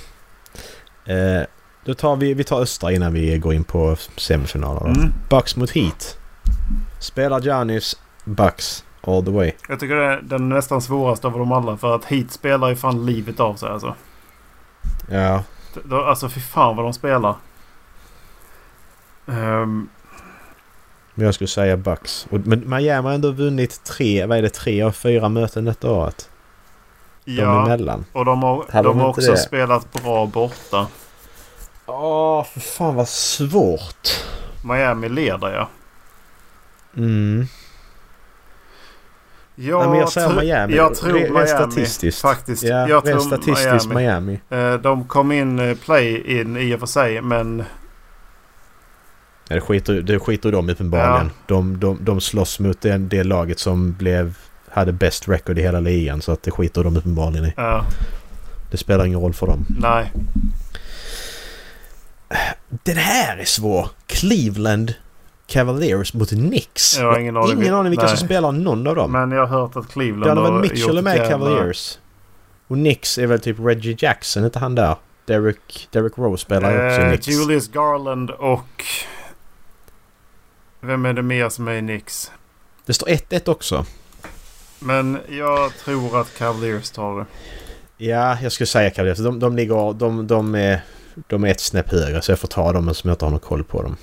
Eh, då tar vi, vi tar östra innan vi går in på semifinalerna. Mm. Bucks mot Heat. Spelar Giannis Bucks all the way. Jag tycker det är den nästan svåraste av dem alla. För att Heat spelar ju fan livet av sig alltså. Ja. Alltså fy fan vad de spelar. Ehm, Men jag skulle säga Bucks. Men Miami har ändå vunnit tre, vad är det, tre av fyra möten detta året. De ja, emellan. och de har, de har också det? spelat bra borta. Åh, för fan vad svårt. Miami leder ja. Mm. Jag, Nej, men jag säger Miami. Jag tror Re- rent Miami statistiskt. faktiskt. Ja, jag tror statistiskt Miami. Miami. Eh, de kom in eh, play-in i och för sig men Ja, det skiter, det skiter de uppenbarligen. De, de, de slåss mot det, det laget som blev, hade bäst record i hela ligan. Så att det skiter de uppenbarligen i. ja, Det spelar ingen roll för dem. nej. Den här är svår! Cleveland Cavaliers mot Knicks. Jag har ingen aning. ingen aning vilka Nej. som spelar någon av dem. Men jag har hört att Cleveland har Mitchell gjort är med i ett jävla- Cavaliers. Och Knicks är väl typ Reggie Jackson, inte han där? Derek, Derek Rose spelar ju också i Eh, Knicks. Julius Garland och... Vem är det mer som är i Knicks? Det står 1-1 också. Men jag tror att Cavaliers tar det. Ja, jag skulle säga Cavaliers. De, de ligger... De, de, är, de är ett snäpp högre så jag får ta dem som jag inte har någon koll på dem.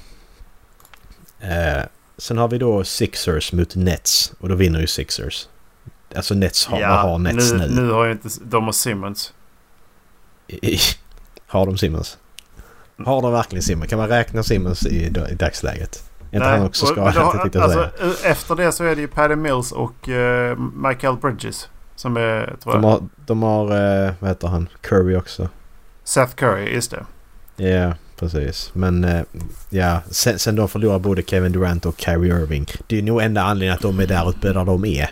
Eh, sen har vi då Sixers mot Nets. Och då vinner ju Sixers. Alltså Nets har, vad har Nets nu? nu har ju inte... De har Simmons. I- har de Simmons? Har de verkligen Simmons? Kan man räkna Simmons i, i dagsläget? Är inte han också men skadad? alltså, Efter det så är det ju Paddy Mills och uh, Michael Bridges. Som är, tror jag. De har, de har eh, vad heter han? Curry också. Seth Curry, just det. Ja, precis. Men eh, ja, sen, sen de förlorar både Kevin Durant och Kyrie Irving. Det är nog enda anledningen att de är där uppe där de är.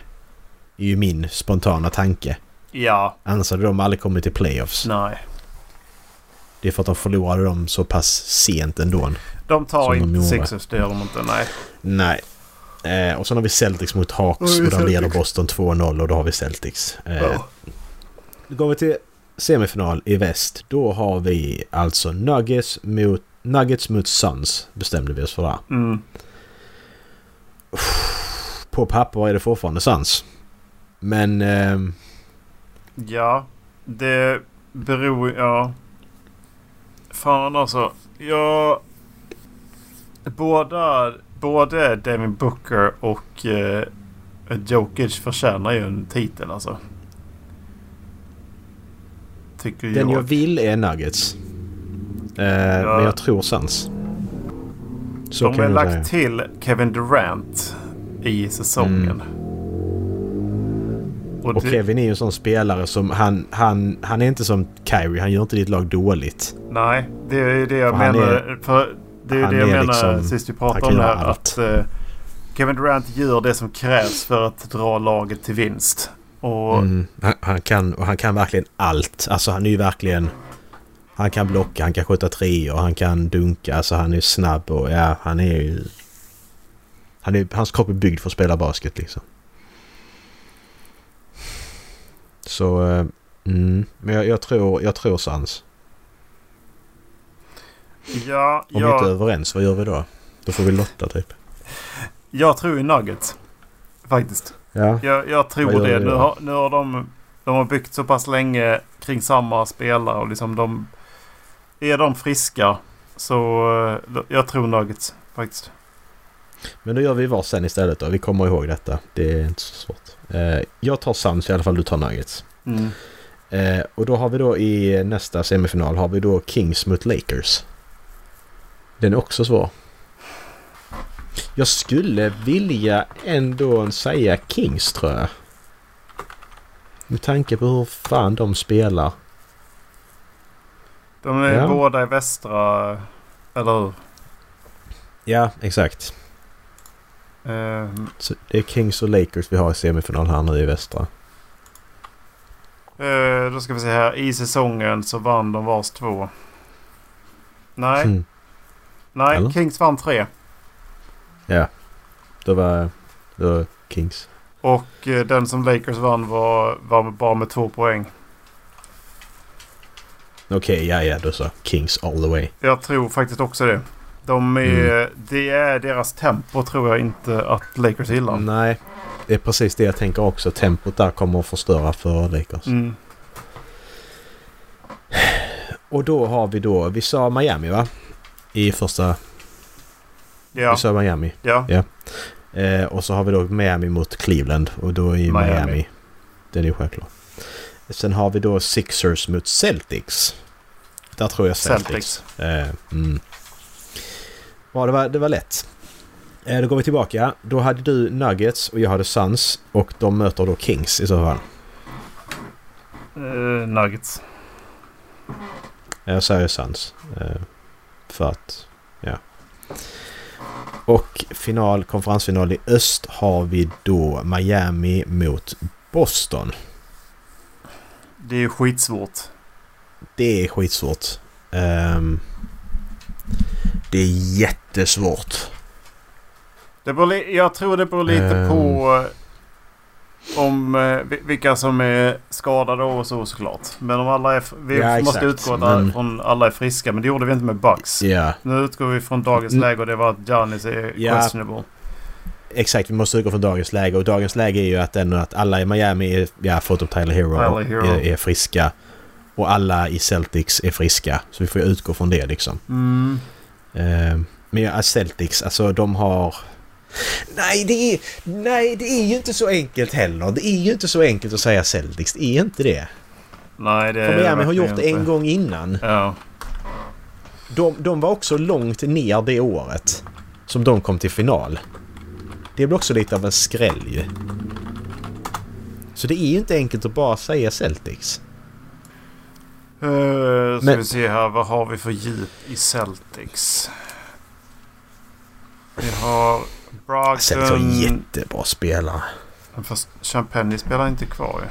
är ju min spontana tanke. Ja, Annars hade de aldrig kommit till playoffs. nej. Det är för att de förlorade dem så pass sent ändå. De tar de inte gjorde. Sixers, det gör de inte. Nej. Nej. Eh, och sen har vi Celtics mot Hawks Oj, och där leder. Boston 2-0 och då har vi Celtics. Eh, Ja. Då går vi till semifinal i väst. Då har vi alltså Nuggets mot, Nuggets mot Suns bestämde vi oss för där. Mm. På papper är det fortfarande Suns. Men... ehm, Ja, det beror... Ja. Fan alltså. Jag... Båda... Både Devin Booker och eh, Jokic förtjänar ju en titel alltså. Tycker den jag jag. vill är Nuggets. Eh, Men jag tror Suns. Så de har lagt säga. till Kevin Durant i säsongen. Och Mm. Och det, Kevin är ju en sån spelare som han, han, han är inte som Kyrie. Han gör inte ditt lag dåligt. Nej, det är det jag Och menar. för det är det jag är menar liksom- sist vi pratade om det här. Att eh, Kevin Durant gör det som krävs för att dra laget till vinst. Och Mm. Han, han, kan, han kan verkligen allt. Alltså han är ju verkligen... Han kan blocka, han kan skjuta tre och han kan dunka. Alltså han är snabb och ja, han är ju... Han är, hans kropp är byggd för att spela basket liksom. Så... eh, Mm, men jag, jag tror, jag tror sans. ja, Om vi inte är jag, överens, vad gör vi då? Då får vi lotta typ. jag tror i Nuggets. Faktiskt. Ja. Jag, jag tror det. Nu har, nu har de, de har byggt så pass länge kring samma spelare och liksom de... Är de friska så eh, jag tror Nuggets faktiskt. Men då gör vi varsin istället då. Vi kommer ihåg detta. Det är inte så svårt. Eh, jag tar Suns i alla fall. Du tar Nuggets. Mm. Eh, och då har vi då i nästa semifinal har vi då Kings mot Lakers. Den är också svår. Jag skulle vilja ändå säga Kings tror jag. Med tanke på hur fan de spelar. De är Ja. båda i västra, eller hur? Ja, exakt. Eh, Så det är Kings och Lakers vi har i semifinal här nu i västra. eh, då ska vi se här. I säsongen så vann de vars två. Nej, Mm. nej. Eller? Kings vann tre. Ja. Då var det var Kings. Och eh, den som Lakers vann var, var bara med två poäng. Okej, ja ja då så. Kings all the way. Jag tror faktiskt också det. De är, Mm. Det är deras tempo tror jag inte att Lakers gillar. Nej, det är precis det jag tänker också. Tempot där kommer att förstöra för Lakers. Mm. Och då har vi då, vi sa Miami va? I första, Ja, vi sa Miami. ja. Eh, och så har vi då Miami mot Cleveland och då är ju Miami. Miami. Den är ju självklar. Sen har vi då Sixers mot Celtics. Där tror jag Celtics. Celtics. Eh, mm. Ja, det var, det var lätt. Eh, då går vi tillbaka. Då hade du Nuggets och jag hade Suns. Och de möter då Kings i så fall. Eh, nuggets. Jag säger Suns. Eh, för att, ja. Och final, konferensfinal i öst har vi då Miami mot Boston. Det är ju skitsvårt. Det är skitsvårt. Ehm, det är jättesvårt. Det beror, jag tror det beror lite Ehm. på eh, om eh, vi- vilka som är skadade och så såklart. Men om alla är... Vi Ja, måste exakt. utgå Men- från alla är friska. Men det gjorde vi inte med Bucks. Ja, Nu utgår vi från dagens Mm. läge och det var att Giannis är Ja. questionable. exakt. Vi måste utgå från dagens läge. Och dagens läge är ju att, ändå att alla i Miami, är, ja förutom Tyler Hero, Tyler Hero. Är, är friska. Och alla i Celtics är friska. Så vi får utgå från det liksom. Mm. Ehm, men ja, Celtics, alltså de har... Nej det, är, nej, det är ju inte så enkelt heller. Det är ju inte så enkelt att säga Celtics. Det är inte det. Nej, det För är Miami har gjort det en inte. gång innan. Ja. De, de var också långt ner det året som de kom till final. Det blev också lite av en skräll ju. Så det är ju inte enkelt att bara säga Celtics. Uh, ska Men- vi se här. Vad har vi för djup i Celtics? Vi har Celtics har Brogdon. jättebra spelare. Fast Champagne spelar inte kvar ju.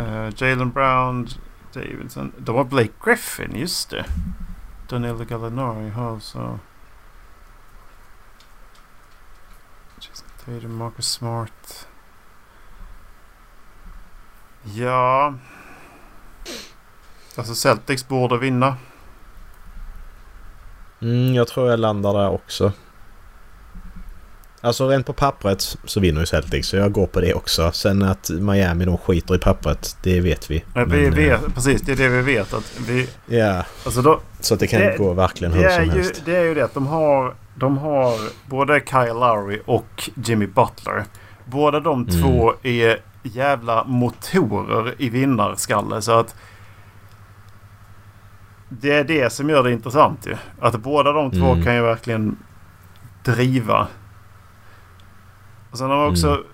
Uh, Jalen Brown, Davidson. De har Blake Griffin, just det. Danilo Gallinari har så... Jason Tatum, Marcus Smart. Ja... Alltså Celtics borde vinna. Mm, jag tror jag landar där också. Alltså rent på pappret så vinner ju Celtics så jag går på det också. Sen att Miami de skiter i pappret, det vet vi. Men vi Men, eh, vet, precis, det är det vi vet. Att vi, Ja, alltså då, så att det kan Det- gå verkligen hur som ju, helst. det är ju det att de har, de har både Kyle Lowry och Jimmy Butler. Båda de Mm. två är jävla motorer i vinnarskalle. Så att det är det som gör det intressant ju. Att båda de två Mm. kan ju verkligen driva. Och sen har man också... Mm.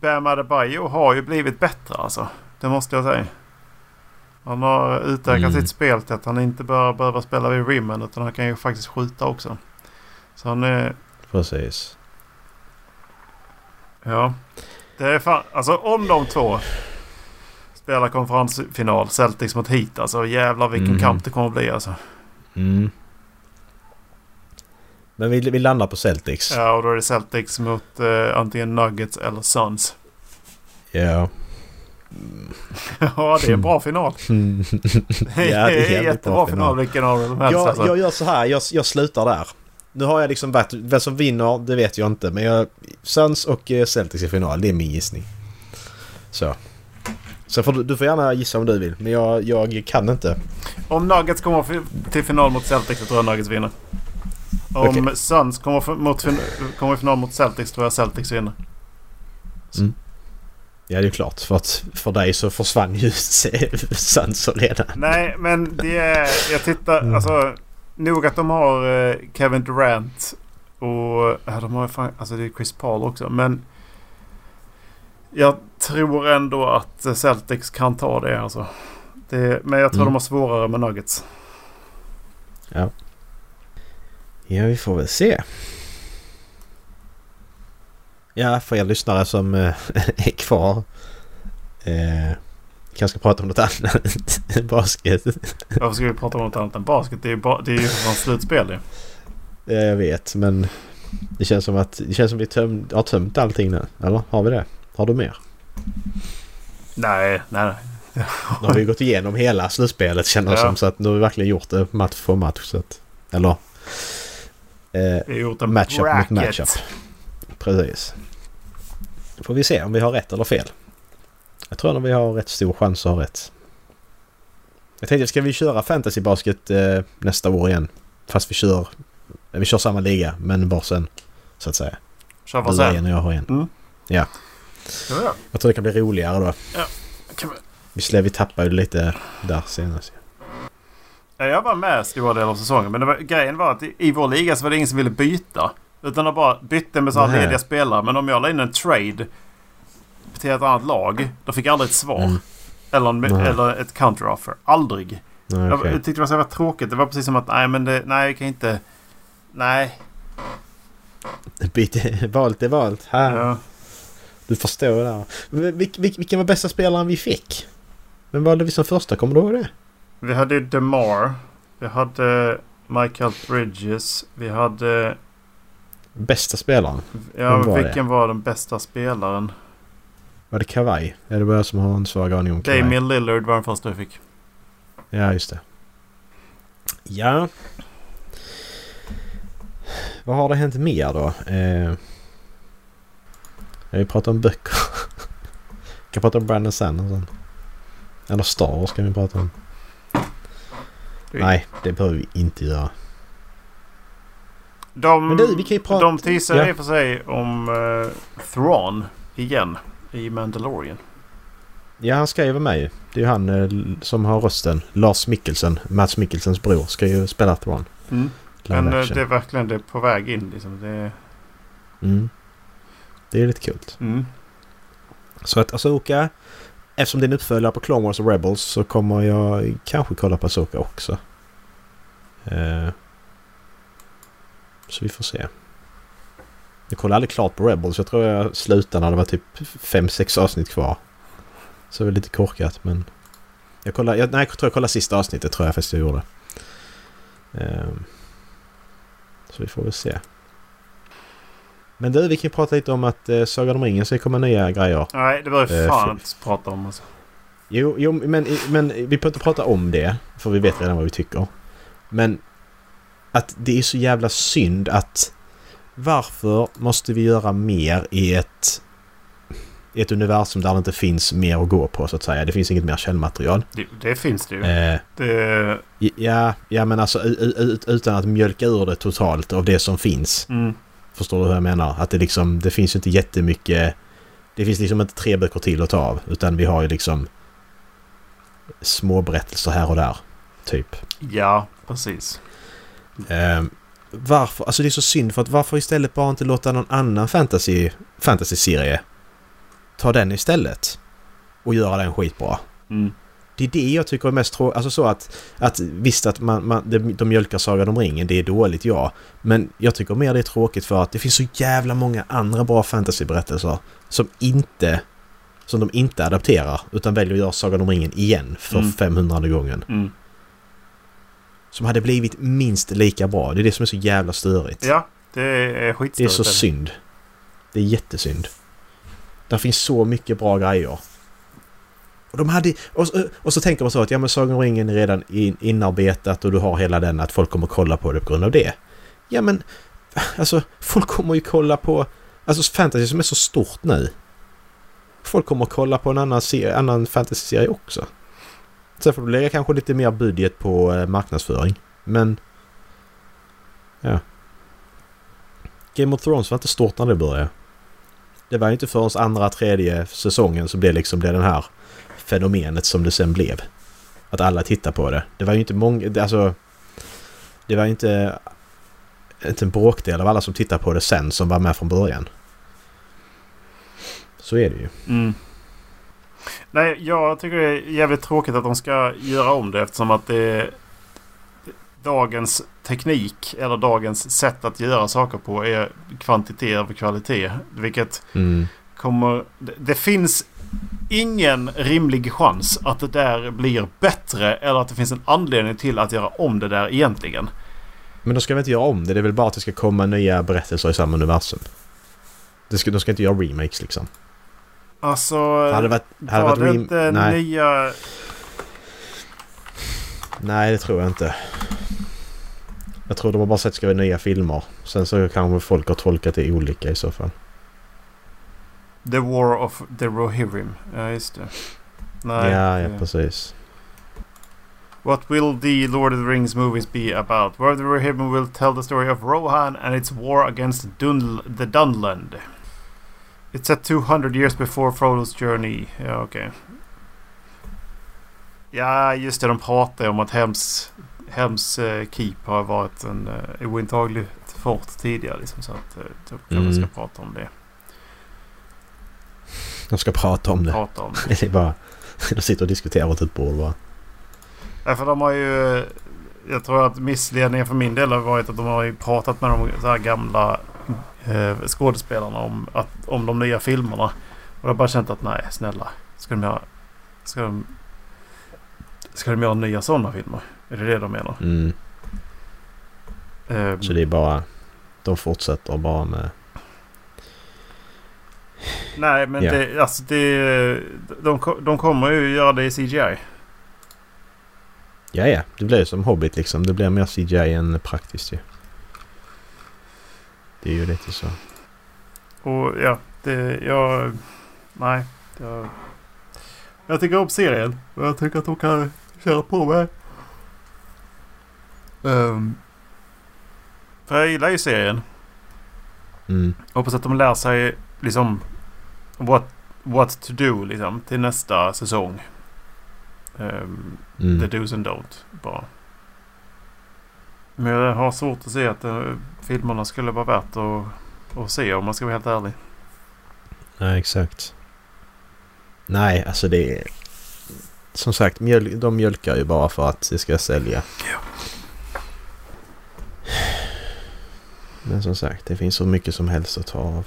Bam Adebayo har ju blivit bättre alltså. Det måste jag säga. Han har utökat Mm. sitt spel till att han inte bara behöver spela vid rimmen utan han kan ju faktiskt skjuta också. Så han är... Precis. Ja. Det är fan... Alltså om de två spelar konferensfinal, Celtics mot Heat alltså. Jävlar vilken Mm. kamp det kommer att bli alltså. Mm. Men vi, vi landar på Celtics. Ja, och då är det Celtics mot eh, antingen Nuggets eller Suns. Ja. ja, det är en bra final. Mm. Ja, det är jävligt jättebra bra final. final. vilken av dem helst Jag, alltså. jag gör så här, jag, jag slutar där. Nu har jag liksom varit, vem som vinner det vet jag inte men jag, Suns och eh, Celtics i final, det är min gissning. Så. Så får du, du får gärna gissa om du vill men jag, jag kan inte. Om Nuggets kommer till final mot Celtics så tror jag Nuggets vinner. Om Okej. Suns kommer, mot kommer i final mot Celtics tror jag Celtics vinner. Ja det är klart för att för dig så försvann ju Suns redan. Nej, men det är... Jag tittar... Mm. Alltså... Nog att de har eh, Kevin Durant och... Ja, de har fan... Alltså det är Chris Paul också. Men... Jag tror ändå att Celtics kan ta det alltså. Det, men jag tror Mm. de har svårare med Nuggets. Ja. Ja vi får väl se. Ja för er lyssnare som eh, är kvar. Eh, kanske prata om något annat. Basket. Varför ska vi prata om något annat än basket? Det är ju, ba- det är ju för fan slutspel ju. Ja, jag vet men det känns som att det känns som vi töm, har tömt allting nu. Eller har vi det? Har du mer? Nej, nej, nej. Nu har vi gått igenom hela slutspelet känner jag Ja. som så att nu har vi verkligen gjort det match för match. Så att, eller eh, matchup mot bracket. matchup. Precis. Då får vi se om vi har rätt eller fel. Jag tror att vi har rätt stor chans att ha rätt. Jag tänkte, ska vi köra fantasy basket eh, nästa år igen? Fast vi kör, vi kör samma liga men varsin så att säga. Kör Du vad har en och jag har en. Mm. Ja. Ja, ja. Jag tror det kan bli roligare då. Kan vi- Visserligen vi tappade ju lite där senast. Ja, Jag var med stora delar av säsongen. Men det var, grejen var att i, i vår liga så var det ingen som ville byta. Utan de bara bytte med sådana lediga spelare. Men om jag la in en trade till ett annat lag. Då fick jag aldrig ett svar. Mm. Eller, en, eller ett counteroffer. Aldrig. Nej, Jag, okej. jag tyckte det var så jävla tråkigt. Det var precis som att nej men det, nej jag kan inte. Nej. Byte, valt är valt. Här. Ja. Du förstår där. Vil, vil, vilken var bästa spelaren vi fick? Vem valde vi som första? Kommer du ihåg det? Vi hade DeMar. Vi hade Michael Bridges. Vi hade... Bästa spelaren? Ja, var det? vilken var den bästa spelaren? Var det Kawhi? Är det bara jag som har en svag aning om Kawhi? Damian Lillard var den första vi fick. Ja, just det. Ja. Vad har det hänt mer då? Eh, jag vill prata om böcker. kan prata om Brandon Sanderson. Eller Star Wars kan vi prata om. Nej, det behöver vi inte göra. De, Men du, vi kan ju prata... de teasar Ja. i och för sig om uh, Thrawn igen i Mandalorian. Ja, han ska ju vara med ju. Det är ju han eh, som har rösten. Lars Mikkelsen, Mats Mikkelsens bror, ska ju spela Thrawn. Mm. Men eh, action. det är verkligen det är på väg in liksom. Det, Mm. Det är lite kul. mm. Så att Asoka, eftersom det är en uppföljare på Clone Wars och Rebels så kommer jag kanske kolla på Asoka också. Eh, så vi får se. Jag kollade aldrig klart på Rebels. Jag tror jag slutade när det var typ 5-6 avsnitt kvar. Så det var lite korkat men... Jag kollade, jag, nej, jag tror jag kollade sista avsnittet tror jag faktiskt jag gjorde. Eh, så vi får väl se. Men du, vi kan ju prata lite om att eh, Sagan om ringen ska komma nya grejer. Nej, det var ju Eh, fan fi- inte prata om alltså. Jo, jo men, men vi behöver inte prata om det. För vi vet redan vad vi tycker. Men att det är så jävla synd att varför måste vi göra mer i ett, i ett universum där det inte finns mer att gå på så att säga. Det finns inget mer källmaterial. Det, det finns det ju. Eh, Det, ja, ja, men alltså utan att mjölka ur det totalt av det som finns. mm. Förstår du hur jag menar? Att det liksom, det finns inte jättemycket... Det finns liksom inte tre böcker till att ta av. Utan vi har ju liksom små berättelser här och där. Typ. Ja, precis. Eh, varför? Alltså det är så synd för att varför istället bara inte låta någon annan fantasy, fantasy-serie ta den istället? Och göra den skitbra. Mm. Det är det jag tycker är mest tråkigt. Alltså så att, att visst att man, man, de, de mjölkar Sagan om ringen, det är dåligt ja. Men jag tycker mer det är tråkigt för att det finns så jävla många andra bra fantasyberättelser som inte som de inte adapterar utan väljer att göra Sagan om ringen igen för Mm. 500 gången. Mm. Som hade blivit minst lika bra. Det är det som är så jävla störigt. Ja, det är det är skitstörigt. så synd. Det är jättesynd. Där finns så mycket bra grejer. Och, de hade, och, så- och så tänker man så att ja men Sagan om ringen är redan in, inarbetat och du har hela den att folk kommer kolla på det på grund av det. Ja men alltså folk kommer ju kolla på alltså fantasy som är så stort nu. Folk kommer kolla på en annan, serie, annan fantasy-serie också. Sen får du lägga kanske lite mer budget på eh, marknadsföring. Men... Ja. Game of Thrones var inte stort när det började. Det var ju inte förrän andra, tredje säsongen som det liksom blev den här fenomenet som det sen blev. Att alla tittar på det. Det var ju inte många... Alltså... Det var ju inte... Inte en bråkdel av alla som tittar på det sen som var med från början. Så är det ju. Mm. Nej, jag tycker det är jävligt tråkigt att de ska göra om det eftersom att det dagens teknik eller dagens sätt att göra saker på är kvantitet över kvalitet. Vilket Mm. kommer... Det, det finns ingen rimlig chans att det där blir bättre eller att det finns en anledning till att göra om det där egentligen. Men de ska väl inte göra om det? Det är väl bara att det ska komma nya berättelser i samma universum. Det ska, de ska inte göra remakes liksom. Alltså... Hade det varit, hade var varit det inte nej, nya... nej, det tror jag inte. Jag tror de har bara sett att det ska vara nya filmer. Sen så kanske folk har tolkat det olika i så fall. The War of the Rohirrim. Ja, just det. Nej. ja, ja, det- precis. What will the Lord of the Rings movies be about? War of the Rohirrim will tell the story of Rohan and its war against Dun- the Dunland. It's set 200 years before Frodo's journey. Ja, okej. Ja, just det. De pratar om att Hems, Hems eh, Keep har varit en uh, ointagligt fort tidigare. Liksom, så att uh, kanske Mm. ska prata om det. De ska prata om det. Prata om det. Det är bara... De sitter och diskuterar åt ett bord bara. Därför de har ju... Jag tror att missledningen för min del har varit att de har ju pratat med de så här gamla eh, skådespelarna om, att, om de nya filmerna. Och jag har bara känt att nej, snälla. Ska de göra... Ska de... Ska de göra nya sådana filmer? Är det det de menar? Mm. Ehm, Så det är bara... De fortsätter bara med... Nej, men Ja. det, alltså det, de, de kommer ju göra det i CGI. Ja, ja. Det blir som Hobbit liksom. Det blir mer CGI än praktiskt ju. Det är ju lite så. Och ja, det... Jag... Nej. Jag, jag tycker om serien. Och jag tycker att de kan köra på med. Um, för jag gillar ju serien. Mm. Hoppas att de lär sig liksom what, what to do liksom till nästa säsong. Um, Mm. The do's and don't bara. Men jag har svårt att se att uh, filmerna skulle vara värt att, att se om man ska vara helt ärlig. Nej, exakt. Nej, alltså det är... Som sagt, mjöl, de mjölkar ju bara för att det ska sälja. Ja. Men som sagt, det finns så mycket som helst att ta av.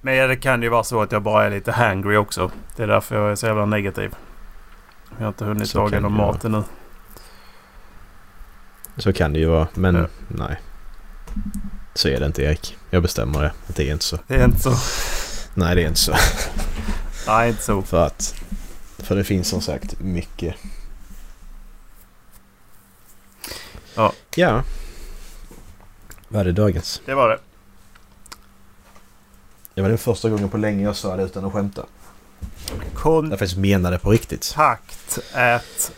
Men ja, det kan ju vara så att jag bara är lite hangry också. Det är därför jag är så jävla negativ. Jag har inte hunnit Så laga någon mat ännu. Så kan det ju vara, men Ja. nej. Så är det inte Erik. Jag bestämmer det. Det är inte så. Det är inte så. Nej, det är inte så. Nej, inte så. För att... För det finns som sagt mycket. Ja. Ja. Vad är det dagens? Det var det. Det var den första gången på länge jag sa det utan att skämta. Kontakt Jag faktiskt menade på riktigt. at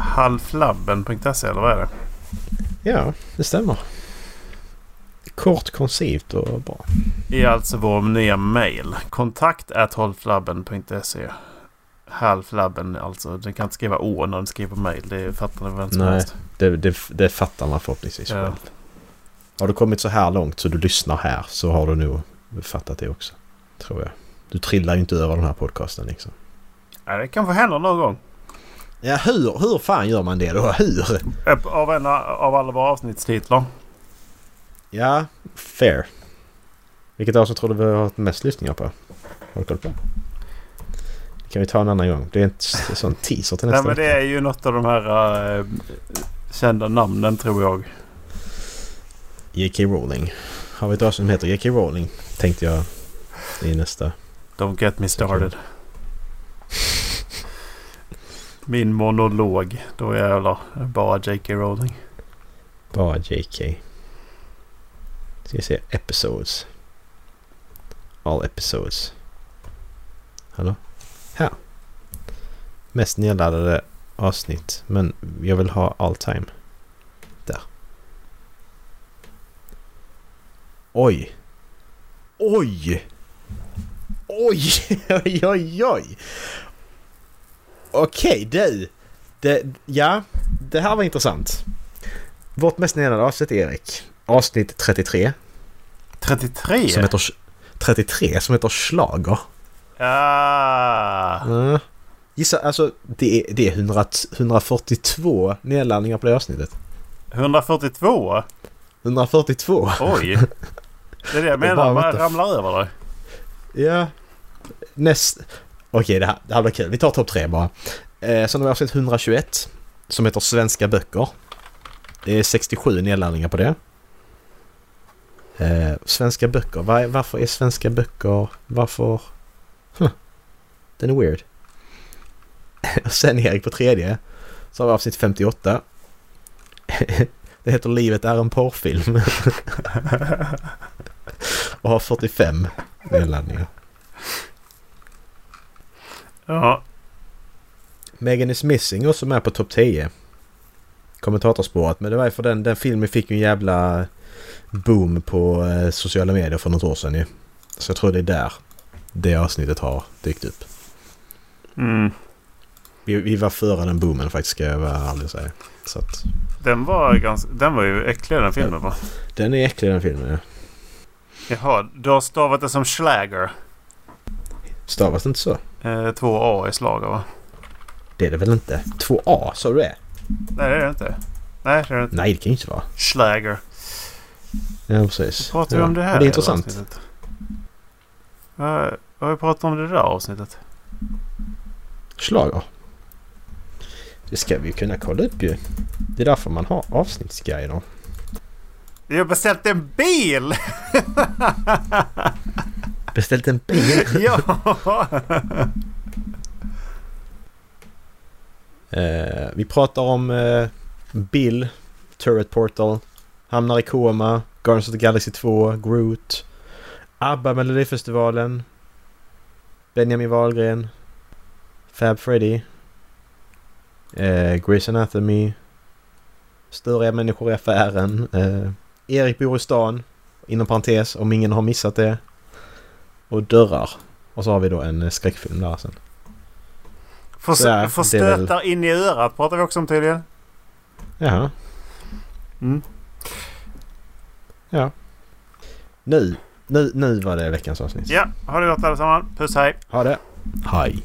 halflabben.se eller vad är det? Ja, det stämmer. Kort, koncist och bra. är alltså vår nya mail. Kontakt at halflabben.se half-labben alltså. Den kan inte skriva å när den skriver mail. Det fattar inte som Nej. helst. Det, det, det fattar man förhoppningsvis Ja. själv. Har du kommit så här långt så du lyssnar här så har du nog fattat det också. Tror jag. Du trillar ju inte över den här podcasten liksom. Ja, det kanske händer någon gång. Ja, hur, hur fan gör man det då? Hur? Av en av alla våra avsnittstitlar. Ja, fair. Vilket avsnitt tror du vi har haft mest lyssningar på? Har du koll på? Det kan vi ta en annan gång. Det är en sån teaser till Nej nästa men det är ju något av de här eh, kända namnen tror jag. J.K. Rowling. Har vi ett avsnitt som heter J.K. Rowling? Tänkte jag i nästa. Don't get me started. Min monolog. Då jävlar. Bara J.K. Rowling. Bara J.K. Ska se. Episodes. All episodes. Hallå? Här. Mest nedladdade avsnitt. Men jag vill ha all time. Oj. Oj! Oj, oj, oj, oj! Okej, du. Det, ja, det här var intressant. Vårt mest nedladdade avsnitt, Erik. Avsnitt 33. 33? Som heter... 33 som heter Schlager. Ja. Mm. Gissa, alltså det är, det är 100, 142 nedladdningar på det avsnittet. 142? 142. Oj. Det är det jag menar. bara the f- ramlar över det. Ja. Näst... Okej, det, här, det här blir kul. Vi tar topp tre bara. Eh, sen har vi avsnitt 121. Som heter Svenska böcker. Det är 67 nedladdningar på det. Eh, svenska böcker. Var, varför är svenska böcker... Varför... Huh. Den är weird. Och sen Erik på tredje. Så har vi avsnitt 58. Det heter Livet är en porrfilm. Och har 45 nedladdningar. Ja. Megan is Missing också med på topp 10. Kommentatorspåret. Men det var ju för den, den filmen fick ju en jävla boom på eh, sociala medier för något år sedan ju. Så jag tror det är där det avsnittet har dykt upp. Mm. Vi, vi var före den boomen faktiskt ska jag vara ärlig och säga. Så att, Den var, ganska, den var ju äcklig den filmen va? den är äcklig den filmen ja. Jaha, du har stavat det som Schlager. Stavas det inte så? Eh, två A i slager va? Det är det väl inte? 2A, sa du det? Nej det är det inte. Nej det är det inte. Nej det kan ju inte vara. Schlager. Ja precis. Pratar vi ja. om det här Men Det är intressant. Vad vad har vi pratat om det där avsnittet? Schlager. Det ska vi kunna kolla upp ju. Det är därför man har avsnittsguider. Jag har beställt en bil! Beställt en bil. ja! Eh, vi pratar om eh, Bill, Turret Portal, Hamnar i koma, Guardians of the Galaxy 2, Groot, ABBA Melodifestivalen, Benjamin Wahlgren, Fab Freddy, eh, Grey's Anatomy, Störiga människor i affären, eh, Erik bor i stan, inom parentes om ingen har missat det, och Dörrar. Och så har vi då en eh, skräckfilm där sen. Det är väl- in i örat pratar vi också om tydligen. Jaha. Mm. Ja. Nu, nu, nu var det veckans avsnitt. Ja, ha det gott allesammans. Puss hej! Ha det. Hej.